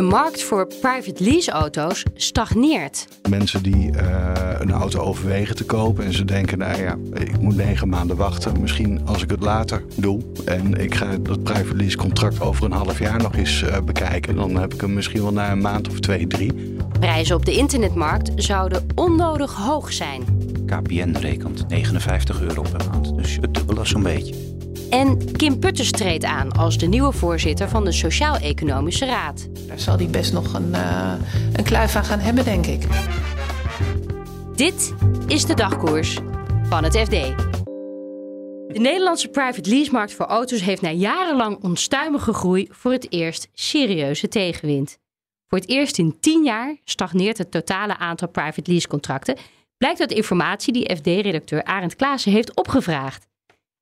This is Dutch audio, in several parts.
De markt voor private lease-auto's stagneert. Mensen die uh, een auto overwegen te kopen en ze denken, nou ja, ik moet negen maanden wachten. Misschien als ik het later doe en ik ga dat private lease contract over een half jaar nog eens uh, bekijken, dan heb ik hem misschien wel na een maand of twee, drie. Prijzen op de internetmarkt zouden onnodig hoog zijn. KPN rekent 59 euro per maand, dus het dubbele zo'n beetje. En Kim Putters treedt aan als de nieuwe voorzitter van de Sociaal-Economische Raad. Daar zal hij best nog een, uh, een kluif aan gaan hebben, denk ik. Dit is de dagkoers van het FD. De Nederlandse private leasemarkt voor auto's heeft na jarenlang onstuimige groei voor het eerst serieuze tegenwind. Voor het eerst in tien jaar stagneert het totale aantal private lease contracten, blijkt uit informatie die FD-redacteur Arend Klaassen heeft opgevraagd.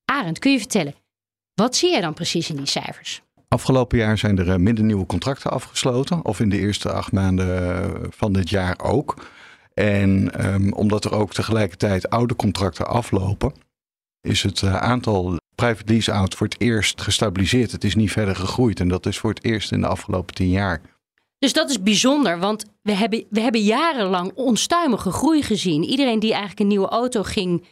Arend, kun je vertellen, wat zie jij dan precies in die cijfers? Afgelopen jaar zijn er minder nieuwe contracten afgesloten, of in de eerste acht maanden van dit jaar ook. En um, omdat er ook tegelijkertijd oude contracten aflopen, is het aantal private lease auto's voor het eerst gestabiliseerd. Het is niet verder gegroeid en dat is voor het eerst in de afgelopen tien jaar. Dus dat is bijzonder, want we hebben, we hebben jarenlang onstuimige groei gezien. Iedereen die eigenlijk een nieuwe auto ging,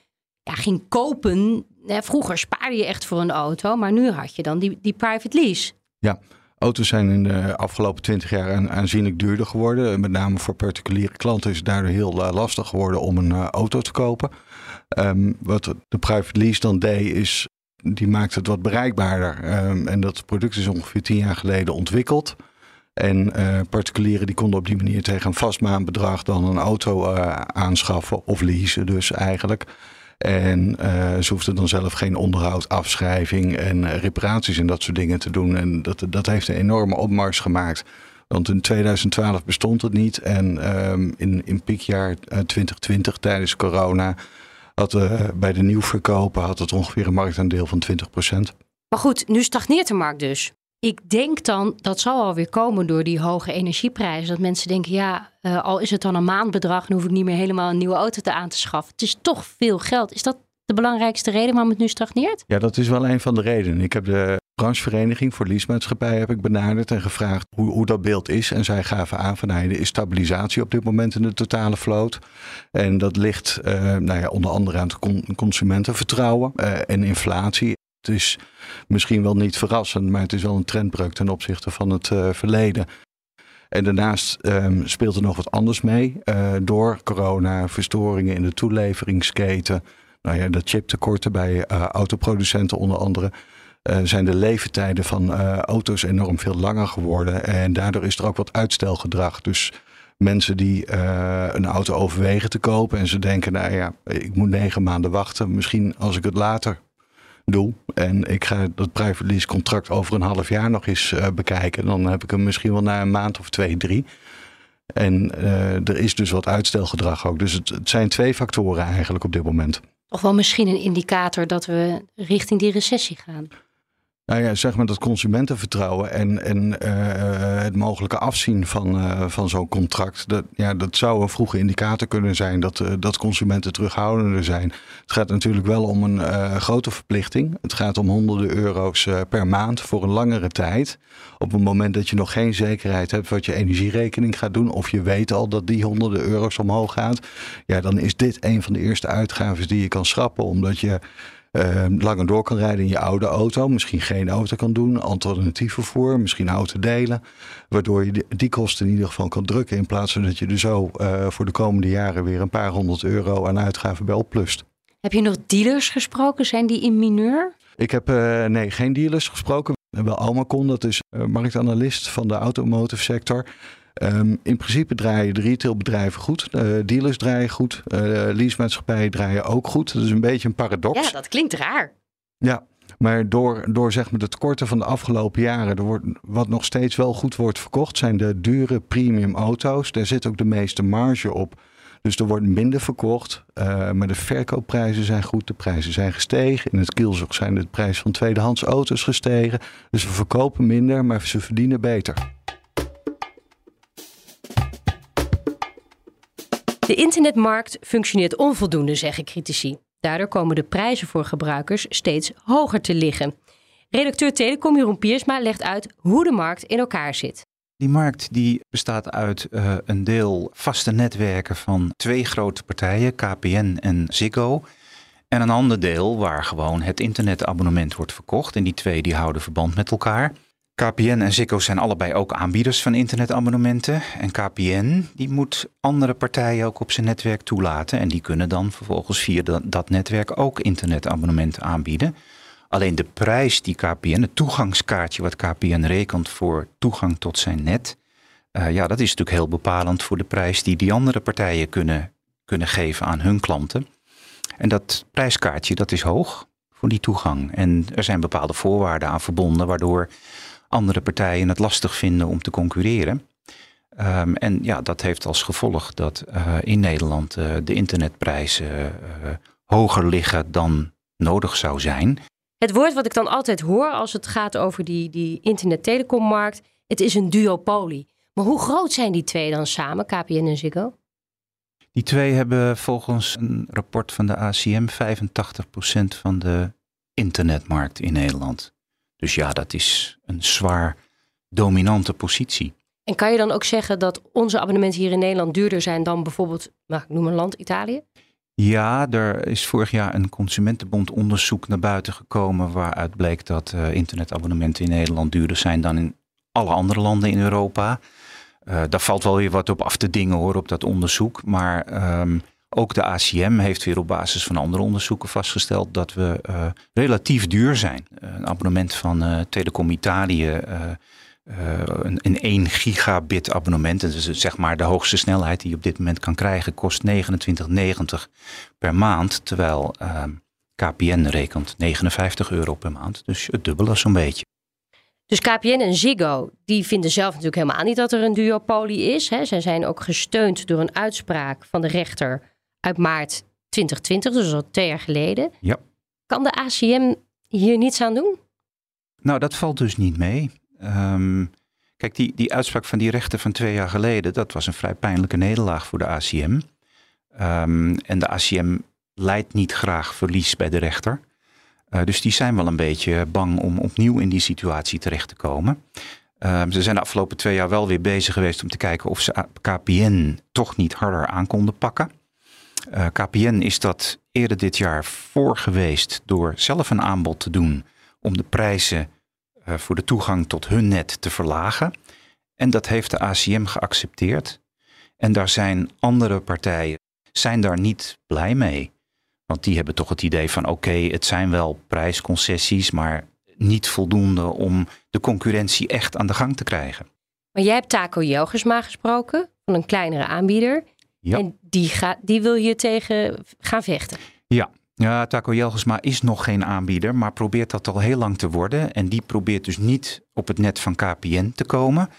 ja, ging kopen. Vroeger spaarde je echt voor een auto, maar nu had je dan die, die private lease. Ja, auto's zijn in de afgelopen twintig jaar aanzienlijk duurder geworden. Met name voor particuliere klanten is het daardoor heel lastig geworden om een auto te kopen. Um, wat de private lease dan deed, is die maakt het wat bereikbaarder. Um, en dat product is ongeveer tien jaar geleden ontwikkeld. En uh, particulieren die konden op die manier tegen een vast maandbedrag dan een auto aanschaffen of leasen dus eigenlijk. En uh, ze hoefden dan zelf geen onderhoud, afschrijving en reparaties en dat soort dingen te doen. En dat, dat heeft een enorme opmars gemaakt. Want in 2012 bestond het niet. En um, in, in piekjaar 2020 tijdens corona had bij de nieuwverkopen had het ongeveer een marktaandeel van 20%. Maar goed, nu stagneert de markt dus. Ik denk dan, dat zal alweer komen door die hoge energieprijzen. Dat mensen denken, ja, uh, al is het dan een maandbedrag, dan hoef ik niet meer helemaal een nieuwe auto te aan te schaffen. Het is toch veel geld. Is dat de belangrijkste reden waarom het nu stagneert? Ja, dat is wel een van de redenen. Ik heb de branchevereniging voor leasemaatschappij heb ik benaderd en gevraagd hoe, hoe dat beeld is. En zij gaven aan van, er is stabilisatie op dit moment in de totale vloot. En dat ligt uh, nou ja, onder andere aan het consumentenvertrouwen uh, en inflatie. Is misschien wel niet verrassend, maar het is wel een trendbreuk ten opzichte van het uh, verleden. En daarnaast um, speelt er nog wat anders mee. Uh, door corona, verstoringen in de toeleveringsketen, nou ja, de chiptekorten bij uh, autoproducenten onder andere. Zijn de leeftijden van auto's enorm veel langer geworden. En daardoor is er ook wat uitstelgedrag. Dus mensen die een auto overwegen te kopen en ze denken, nou ja, ik moet negen maanden wachten. Misschien als ik het later doe en ik ga dat private lease contract over een half jaar nog eens uh, bekijken, dan heb ik hem misschien wel na een maand of twee, drie. En uh, er is dus wat uitstelgedrag ook. Dus het, het zijn twee factoren eigenlijk op dit moment. Of wel misschien een indicator dat we richting die recessie gaan. Nou ja, zeg maar dat consumentenvertrouwen en, en uh, het mogelijke afzien van, uh, van zo'n contract. Dat, ja, dat zou een vroege indicator kunnen zijn dat, uh, dat consumenten terughoudender zijn. Het gaat natuurlijk wel om een grote verplichting. Het gaat om honderden euro's per maand voor een langere tijd. Op het moment dat je nog geen zekerheid hebt wat je energierekening gaat doen, of je weet al dat die honderden euro's omhoog gaat, ja, dan is dit een van de eerste uitgaven die je kan schrappen, omdat je langer door kan rijden in je oude auto. Misschien geen auto kan doen, alternatief vervoer, misschien auto delen. Waardoor je die, kosten in ieder geval kan drukken. In plaats van dat je er zo uh, voor de komende jaren weer een paar honderd euro aan uitgaven bij opplust. Heb je nog dealers gesproken? Zijn die in mineur? Ik heb uh, nee, geen dealers gesproken. Wel Almacon, dat is marktanalist van de automotive sector. Um, in principe draaien de retailbedrijven goed, uh, dealers draaien goed, uh, leasemaatschappijen draaien ook goed. Dat is een beetje een paradox. Ja, dat klinkt raar. Ja, Maar door, door zeg maar de tekorten van de afgelopen jaren, er wordt, wat nog steeds wel goed wordt verkocht, zijn de dure premium auto's. Daar zit ook de meeste marge op. Dus er wordt minder verkocht, uh, maar de verkoopprijzen zijn goed. De prijzen zijn gestegen. In het kielzog zijn de prijzen van tweedehands auto's gestegen. Dus we verkopen minder, maar ze verdienen beter. De internetmarkt functioneert onvoldoende, zeggen critici. Daardoor komen de prijzen voor gebruikers steeds hoger te liggen. Redacteur Telecom Jeroen Piersma legt uit hoe de markt in elkaar zit. Die markt die bestaat uit uh, een deel vaste netwerken van twee grote partijen, KPN en Ziggo. En een ander deel waar gewoon het internetabonnement wordt verkocht. En die twee die houden verband met elkaar. KPN en Ziggo zijn allebei ook aanbieders van internetabonnementen. En KPN die moet andere partijen ook op zijn netwerk toelaten. En die kunnen dan vervolgens via dat, netwerk ook internetabonnementen aanbieden. Alleen de prijs die KPN, het toegangskaartje wat KPN rekent voor toegang tot zijn net, uh, ja, dat is natuurlijk heel bepalend voor de prijs die die andere partijen kunnen, kunnen geven aan hun klanten. En dat prijskaartje, dat is hoog voor die toegang. En er zijn bepaalde voorwaarden aan verbonden, waardoor andere partijen het lastig vinden om te concurreren. Um, en ja, dat heeft als gevolg dat uh, in Nederland uh, de internetprijzen uh, hoger liggen dan nodig zou zijn. Het woord wat ik dan altijd hoor als het gaat over die, die internet-telecommarkt, het is een duopolie. Maar hoe groot zijn die twee dan samen, KPN en Ziggo? Die twee hebben volgens een rapport van de ACM 85% van de internetmarkt in Nederland. Dus ja, dat is een zwaar dominante positie. En kan je dan ook zeggen dat onze abonnementen hier in Nederland duurder zijn dan bijvoorbeeld, nou, ik noem een land, Italië? Ja, er is vorig jaar een Consumentenbond onderzoek naar buiten gekomen waaruit bleek dat uh, internetabonnementen in Nederland duurder zijn dan in alle andere landen in Europa. Uh, daar valt wel weer wat op af te dingen hoor, op dat onderzoek. Maar um, ook de ACM heeft weer op basis van andere onderzoeken vastgesteld dat we uh, relatief duur zijn. een abonnement van Telecom Italië uh, een, een 1 gigabit abonnement, dus zeg maar de hoogste snelheid die je op dit moment kan krijgen, kost 29,90 per maand. Terwijl uh, ehm, KPN rekent 59 euro per maand. Dus het dubbele zo'n beetje. Dus KPN en Ziggo, die vinden zelf natuurlijk helemaal niet dat er een duopolie is. Hè. Zij zijn ook gesteund door een uitspraak van de rechter uit maart 2020, dus al twee jaar geleden. Ja. Kan de ACM hier niets aan doen? Nou, dat valt dus niet mee. Um, kijk, die, die uitspraak van die rechter van twee jaar geleden, dat was een vrij pijnlijke nederlaag voor de ACM. Um, ehm, en de ACM leidt niet graag verlies bij de rechter. Uh, dus die zijn wel een beetje bang om opnieuw in die situatie terecht te komen. Um, ze zijn de afgelopen twee jaar wel weer bezig geweest om te kijken of ze KPN toch niet harder aan konden pakken. Uh, KPN is dat eerder dit jaar voor geweest door zelf een aanbod te doen om de prijzen uh, voor de toegang tot hun net te verlagen. En dat heeft de ACM geaccepteerd. En daar zijn andere partijen zijn daar niet blij mee. Want die hebben toch het idee van oké, het zijn wel prijsconcessies, maar niet voldoende om de concurrentie echt aan de gang te krijgen. Maar jij hebt Taco Jelgersma gesproken, van een kleinere aanbieder. Ja. En die, gaat, die wil je tegen gaan vechten. Ja, ja, Taco Jelgesma is nog geen aanbieder, maar probeert dat al heel lang te worden. En die probeert dus niet op het net van KPN te komen,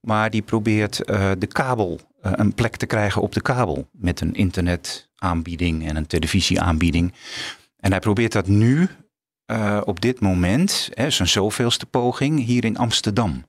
maar die probeert uh, de kabel, uh, een plek te krijgen op de kabel. Met een internetaanbieding en een televisieaanbieding. En hij probeert dat nu, uh, op dit moment, hè, zijn zoveelste poging, hier in Amsterdam.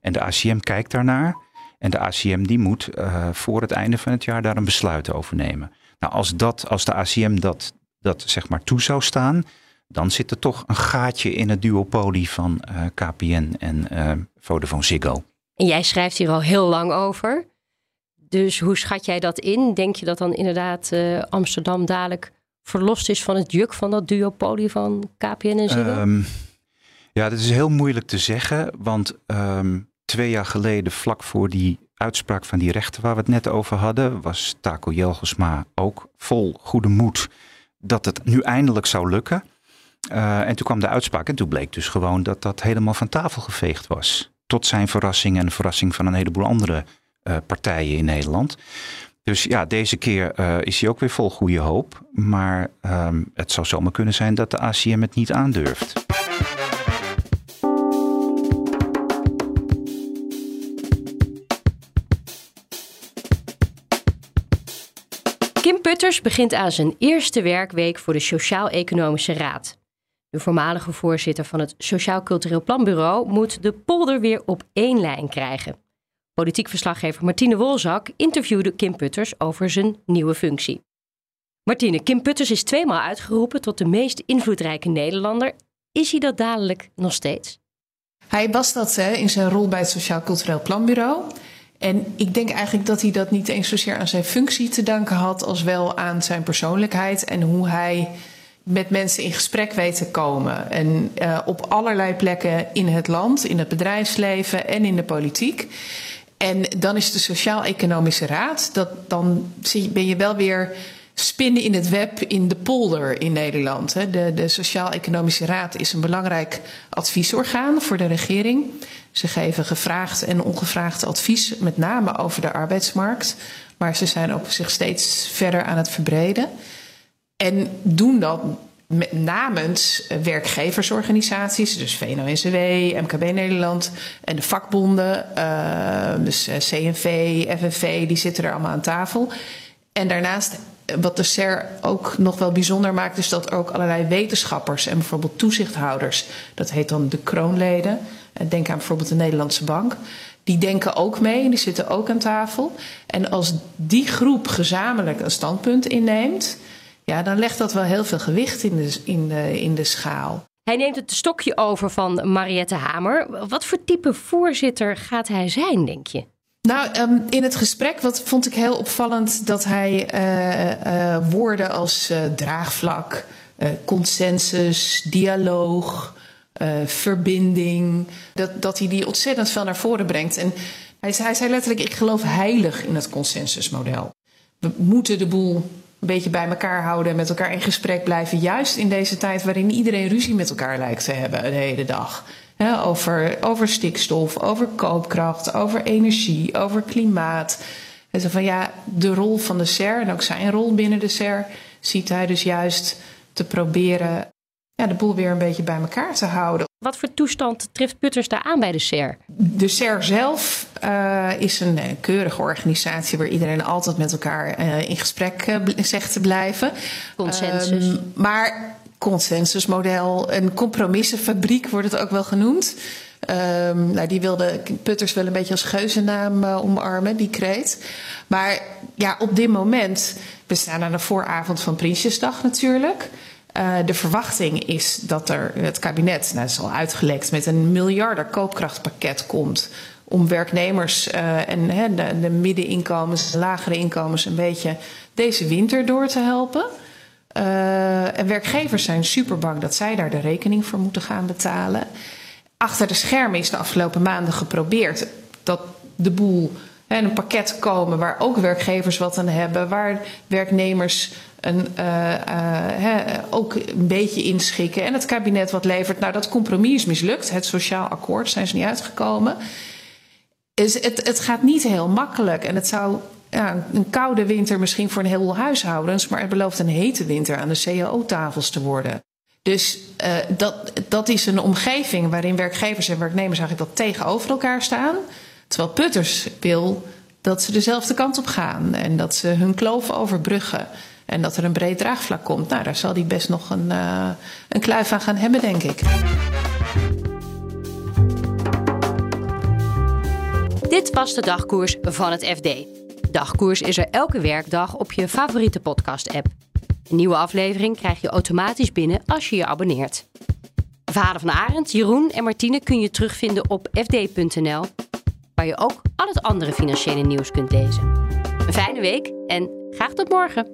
En de ACM kijkt daarnaar. En de ACM die moet voor het einde van het jaar daar een besluit over nemen. Nou, als, dat, als de ACM dat dat zeg maar toe zou staan, dan zit er toch een gaatje in het duopolie van uh, eh, KPN en uh, Vodafone Ziggo. En jij schrijft hier al heel lang over. Dus hoe schat jij dat in? Denk je dat dan inderdaad Amsterdam dadelijk verlost is van het juk van dat duopolie van KPN en Ziggo? Um, ja, dat is heel moeilijk te zeggen, want um, twee jaar geleden, vlak voor die uitspraak van die rechter waar we het net over hadden, was Taco Jelgesma ook vol goede moed dat het nu eindelijk zou lukken. Uh, en toen kwam de uitspraak en toen bleek dus gewoon dat dat helemaal van tafel geveegd was. Tot zijn verrassing en de verrassing van een heleboel andere uh, partijen in Nederland. Dus ja, deze keer uh, is hij ook weer vol goede hoop. Maar uh, het zou zomaar kunnen zijn dat de ACM het niet aandurft. Kim Putters begint aan zijn eerste werkweek voor de Sociaal-Economische Raad. De voormalige voorzitter van het Sociaal Cultureel Planbureau moet de polder weer op één lijn krijgen. Politiek verslaggever Martine Wolzak interviewde Kim Putters over zijn nieuwe functie. Martine, Kim Putters is tweemaal uitgeroepen tot de meest invloedrijke Nederlander. Is hij dat dadelijk nog steeds? Hij was dat hè, in zijn rol bij het Sociaal Cultureel Planbureau. En ik denk eigenlijk dat hij dat niet eens zozeer aan zijn functie te danken had, als wel aan zijn persoonlijkheid en hoe hij met mensen in gesprek weet te komen. En uh, op allerlei plekken in het land, in het bedrijfsleven en in de politiek. En dan is de Sociaal-Economische Raad, dat, dan ben je wel weer spinnen in het web in de polder in Nederland. De, de Sociaal-Economische Raad is een belangrijk adviesorgaan voor de regering. Ze geven gevraagd en ongevraagd advies, met name over de arbeidsmarkt. Maar ze zijn ook zich steeds verder aan het verbreden. En doen dat namens werkgeversorganisaties, dus VNO-NCW, MKB Nederland en de vakbonden, uh, dus eh, CNV, FNV, die zitten er allemaal aan tafel. En daarnaast, wat de SER ook nog wel bijzonder maakt, is dat ook allerlei wetenschappers en bijvoorbeeld toezichthouders, dat heet dan de kroonleden, denk aan bijvoorbeeld de Nederlandse Bank, die denken ook mee en die zitten ook aan tafel. En als die groep gezamenlijk een standpunt inneemt, ja, dan legt dat wel heel veel gewicht in de, in de, in de schaal. Hij neemt het stokje over van Mariette Hamer. Wat voor type voorzitter gaat hij zijn, denk je? Nou, um, in het gesprek wat vond ik heel opvallend dat hij uh, uh, woorden als uh, draagvlak, consensus, dialoog, verbinding, dat, dat hij die ontzettend veel naar voren brengt. En hij, hij zei letterlijk: Ik geloof heilig in het consensusmodel. We moeten de boel een beetje bij elkaar houden en met elkaar in gesprek blijven. Juist in deze tijd waarin iedereen ruzie met elkaar lijkt te hebben de hele dag. Over, over stikstof, over koopkracht, over energie, over klimaat. En zo van ja, de rol van de SER en ook zijn rol binnen de SER ziet hij dus juist te proberen ja, de boel weer een beetje bij elkaar te houden. Wat voor toestand treft Putters daar aan bij de SER? De SER zelf uh, is een uh, keurige organisatie waar iedereen altijd met elkaar uh, in gesprek zegt te blijven. Consensus. Um, maar consensusmodel, een compromissenfabriek wordt het ook wel genoemd. Um, nou, die wilde Putters wel een beetje als geuzennaam omarmen, die kreet. Maar ja, op dit moment, we staan aan de vooravond van Prinsjesdag natuurlijk. Uh, de verwachting is dat er het kabinet, nou, dat is al uitgelekt, met een miljarden koopkrachtpakket komt. Om werknemers uh, en he, de, de, middeninkomens, de lagere inkomens een beetje deze winter door te helpen. Uh, en werkgevers zijn super bang dat zij daar de rekening voor moeten gaan betalen. Achter de schermen is de afgelopen maanden geprobeerd dat de boel en een pakket komen waar ook werkgevers wat aan hebben, waar werknemers een, uh, uh, ook een beetje inschikken en het kabinet wat levert. Nou, dat compromis is mislukt. Het sociaal akkoord zijn ze niet uitgekomen. Is het, het gaat niet heel makkelijk en het zou ja, een koude winter misschien voor een heleboel huishoudens, maar het belooft een hete winter aan de CAO-tafels te worden. Dus uh, dat, dat is een omgeving waarin werkgevers en werknemers eigenlijk wat tegenover elkaar staan. Terwijl Putters wil dat ze dezelfde kant op gaan en dat ze hun kloof overbruggen. En dat er een breed draagvlak komt. Nou, daar zal hij best nog een, uh, een kluif aan gaan hebben, denk ik. Dit was de dagkoers van het FD. Dagkoers is er elke werkdag op je favoriete podcast-app. Een nieuwe aflevering krijg je automatisch binnen als je je abonneert. Vader van Arend, Jeroen en Martine kun je terugvinden op fd.nl waar je ook al het andere financiële nieuws kunt lezen. Een fijne week en graag tot morgen.